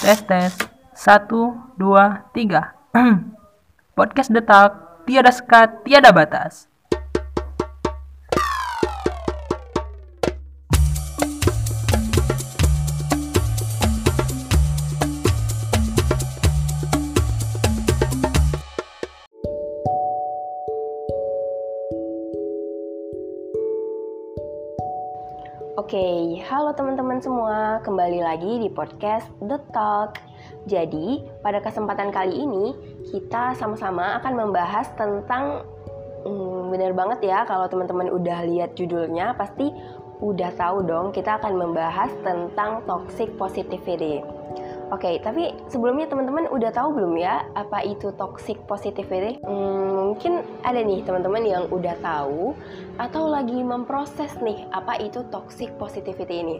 Tes tes. Satu, dua, tiga. Podcast detak. Tiada sekat, tiada batas. Oke, halo teman-teman semua, kembali lagi di podcast The Talk. Jadi, pada kesempatan kali ini kita sama-sama akan membahas tentang hmm, bener banget ya kalau teman-teman udah lihat judulnya pasti udah tahu dong kita akan membahas tentang toxic positivity. Oke, tapi sebelumnya teman-teman udah tahu belum ya apa itu toxic positivity? Hmm, mungkin ada nih teman-teman yang udah tahu atau lagi memproses nih apa itu toxic positivity ini.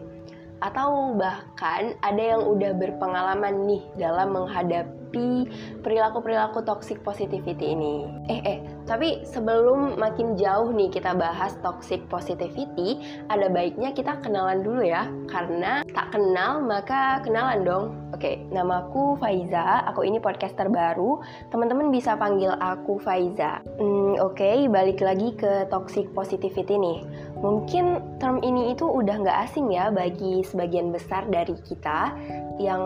Atau bahkan ada yang udah berpengalaman nih dalam menghadapi perilaku-perilaku toxic positivity ini. Eh eh, tapi sebelum makin jauh nih kita bahas toxic positivity, ada baiknya kita kenalan dulu ya. Karena tak kenal maka kenalan dong. Oke, namaku Faiza. Aku ini podcaster baru. Teman-teman bisa panggil aku Faiza. Hmm, Oke, balik lagi ke toxic positivity nih. Mungkin term ini itu udah nggak asing ya bagi sebagian besar dari kita yang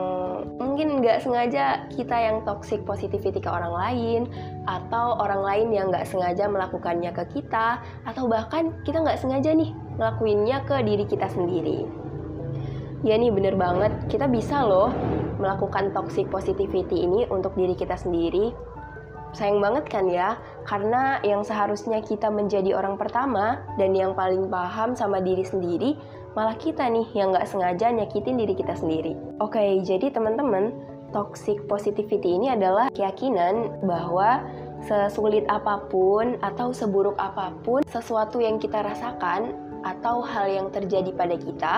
mungkin nggak sengaja kita yang toxic positivity ke orang lain atau orang lain yang nggak sengaja melakukannya ke kita atau bahkan kita nggak sengaja nih ngelakuinnya ke diri kita sendiri. Ya nih bener banget, kita bisa loh melakukan toxic positivity ini untuk diri kita sendiri. Sayang banget kan ya, karena yang seharusnya kita menjadi orang pertama dan yang paling paham sama diri sendiri, malah kita nih yang nggak sengaja nyakitin diri kita sendiri. Oke, jadi teman-teman, toxic positivity ini adalah keyakinan bahwa sesulit apa pun atau seburuk apa pun sesuatu yang kita rasakan atau hal yang terjadi pada kita,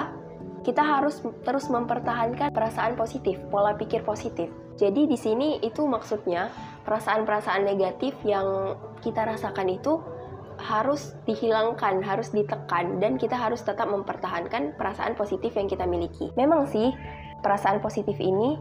kita harus terus mempertahankan perasaan positif, pola pikir positif. Jadi di sini itu maksudnya perasaan-perasaan negatif yang kita rasakan itu harus dihilangkan, harus ditekan dan kita harus tetap mempertahankan perasaan positif yang kita miliki. Memang sih perasaan positif ini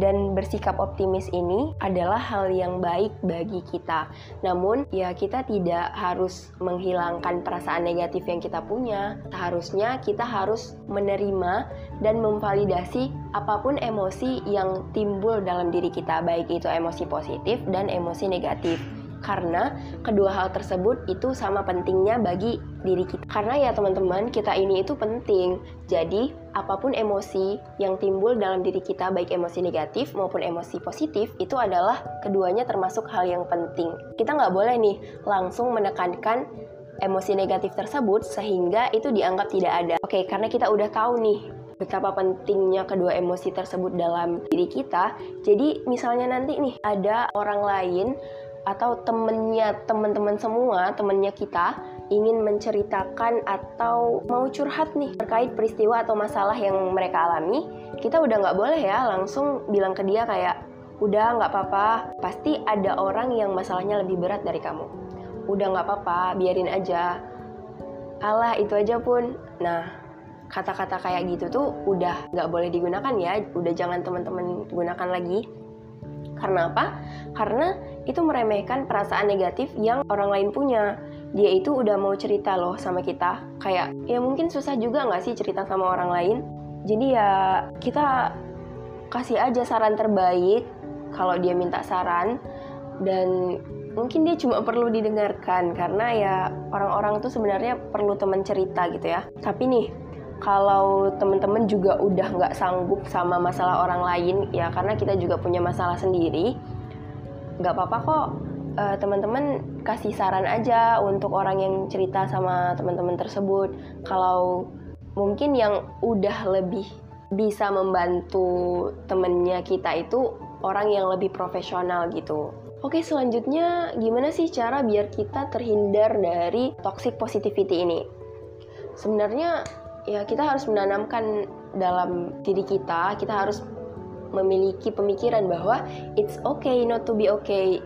dan bersikap optimis ini adalah hal yang baik bagi kita. Namun, ya kita tidak harus menghilangkan perasaan negatif yang kita punya. Seharusnya kita harus menerima dan memvalidasi apa pun emosi yang timbul dalam diri kita, baik itu emosi positif dan emosi negatif karena kedua hal tersebut itu sama pentingnya bagi diri kita. Karena ya teman-teman, kita ini itu penting. Jadi, apa pun emosi yang timbul dalam diri kita, baik emosi negatif maupun emosi positif, itu adalah keduanya termasuk hal yang penting. Kita nggak boleh nih langsung menekankan emosi negatif tersebut sehingga itu dianggap tidak ada. Oke, karena kita udah tahu nih betapa pentingnya kedua emosi tersebut dalam diri kita. Jadi misalnya nanti nih ada orang lain atau temennya teman-teman semua temennya kita ingin menceritakan atau mau curhat nih terkait peristiwa atau masalah yang mereka alami kita udah nggak boleh ya langsung bilang ke dia kayak udah nggak apa-apa pasti ada orang yang masalahnya lebih berat dari kamu. Udah nggak apa-apa biarin aja. Allah itu aja pun. Nah kata-kata kayak gitu tuh udah nggak boleh digunakan ya udah jangan teman-teman gunakan lagi karena apa? Karena itu meremehkan perasaan negatif yang orang lain punya. Dia itu udah mau cerita loh sama kita. Kayak, ya mungkin susah juga nggak sih cerita sama orang lain? Jadi ya kita kasih aja saran terbaik kalau dia minta saran. Dan mungkin dia cuma perlu didengarkan. Karena ya orang-orang tuh sebenarnya perlu teman cerita gitu ya. Tapi nih, kalau teman-teman juga udah nggak sanggup sama masalah orang lain ya karena kita juga punya masalah sendiri nggak apa-apa kok. Uh, teman-teman kasih saran aja untuk orang yang cerita sama teman-teman tersebut. Kalau mungkin yang udah lebih bisa membantu temennya kita itu orang yang lebih profesional gitu. Oke selanjutnya gimana sih cara biar kita terhindar dari toxic positivity ini? Sebenarnya ya kita harus menanamkan dalam diri kita kita harus memiliki pemikiran bahwa it's okay not to be okay.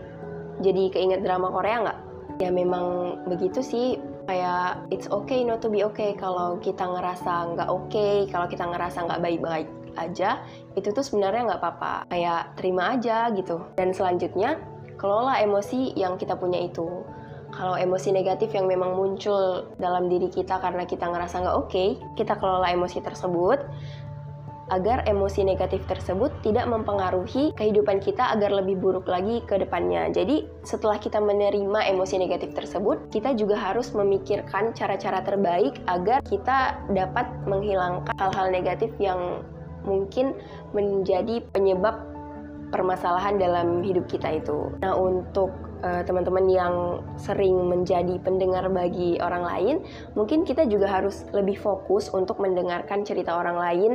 Jadi keinget drama Korea nggak? Ya memang begitu sih. Kayak it's okay not to be okay. Kalau kita ngerasa nggak oke okay, kalau kita ngerasa nggak baik-baik aja itu tuh sebenarnya nggak apa-apa. Kayak terima aja gitu. Dan selanjutnya kelola emosi yang kita punya itu kalau emosi negatif yang memang muncul dalam diri kita karena kita ngerasa nggak oke, okay, kita kelola emosi tersebut agar emosi negatif tersebut tidak mempengaruhi kehidupan kita agar lebih buruk lagi ke depannya. Jadi, setelah kita menerima emosi negatif tersebut, kita juga harus memikirkan cara-cara terbaik agar kita dapat menghilangkan hal-hal negatif yang mungkin menjadi penyebab permasalahan dalam hidup kita itu. Nah, untuk uh, teman-teman yang sering menjadi pendengar bagi orang lain, mungkin kita juga harus lebih fokus untuk mendengarkan cerita orang lain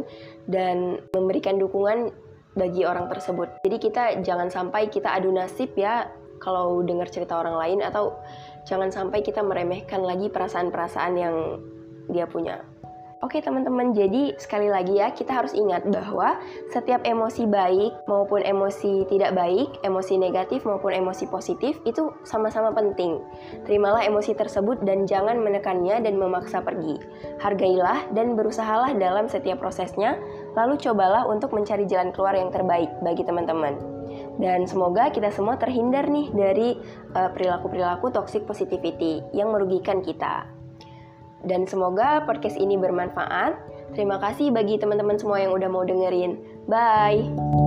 dan memberikan dukungan bagi orang tersebut. Jadi kita jangan sampai kita adu nasib ya kalau dengar cerita orang lain atau jangan sampai kita meremehkan lagi perasaan-perasaan yang dia punya. Oke teman-teman, jadi sekali lagi ya kita harus ingat bahwa setiap emosi baik maupun emosi tidak baik, emosi negatif maupun emosi positif itu sama-sama penting. Terimalah emosi tersebut dan jangan menekannya dan memaksa pergi. Hargailah dan berusahalah dalam setiap prosesnya, lalu cobalah untuk mencari jalan keluar yang terbaik bagi teman-teman. Dan semoga kita semua terhindar nih dari uh, perilaku-perilaku toxic positivity yang merugikan kita. Dan semoga podcast ini bermanfaat. Terima kasih bagi teman-teman semua yang udah mau dengerin. Bye.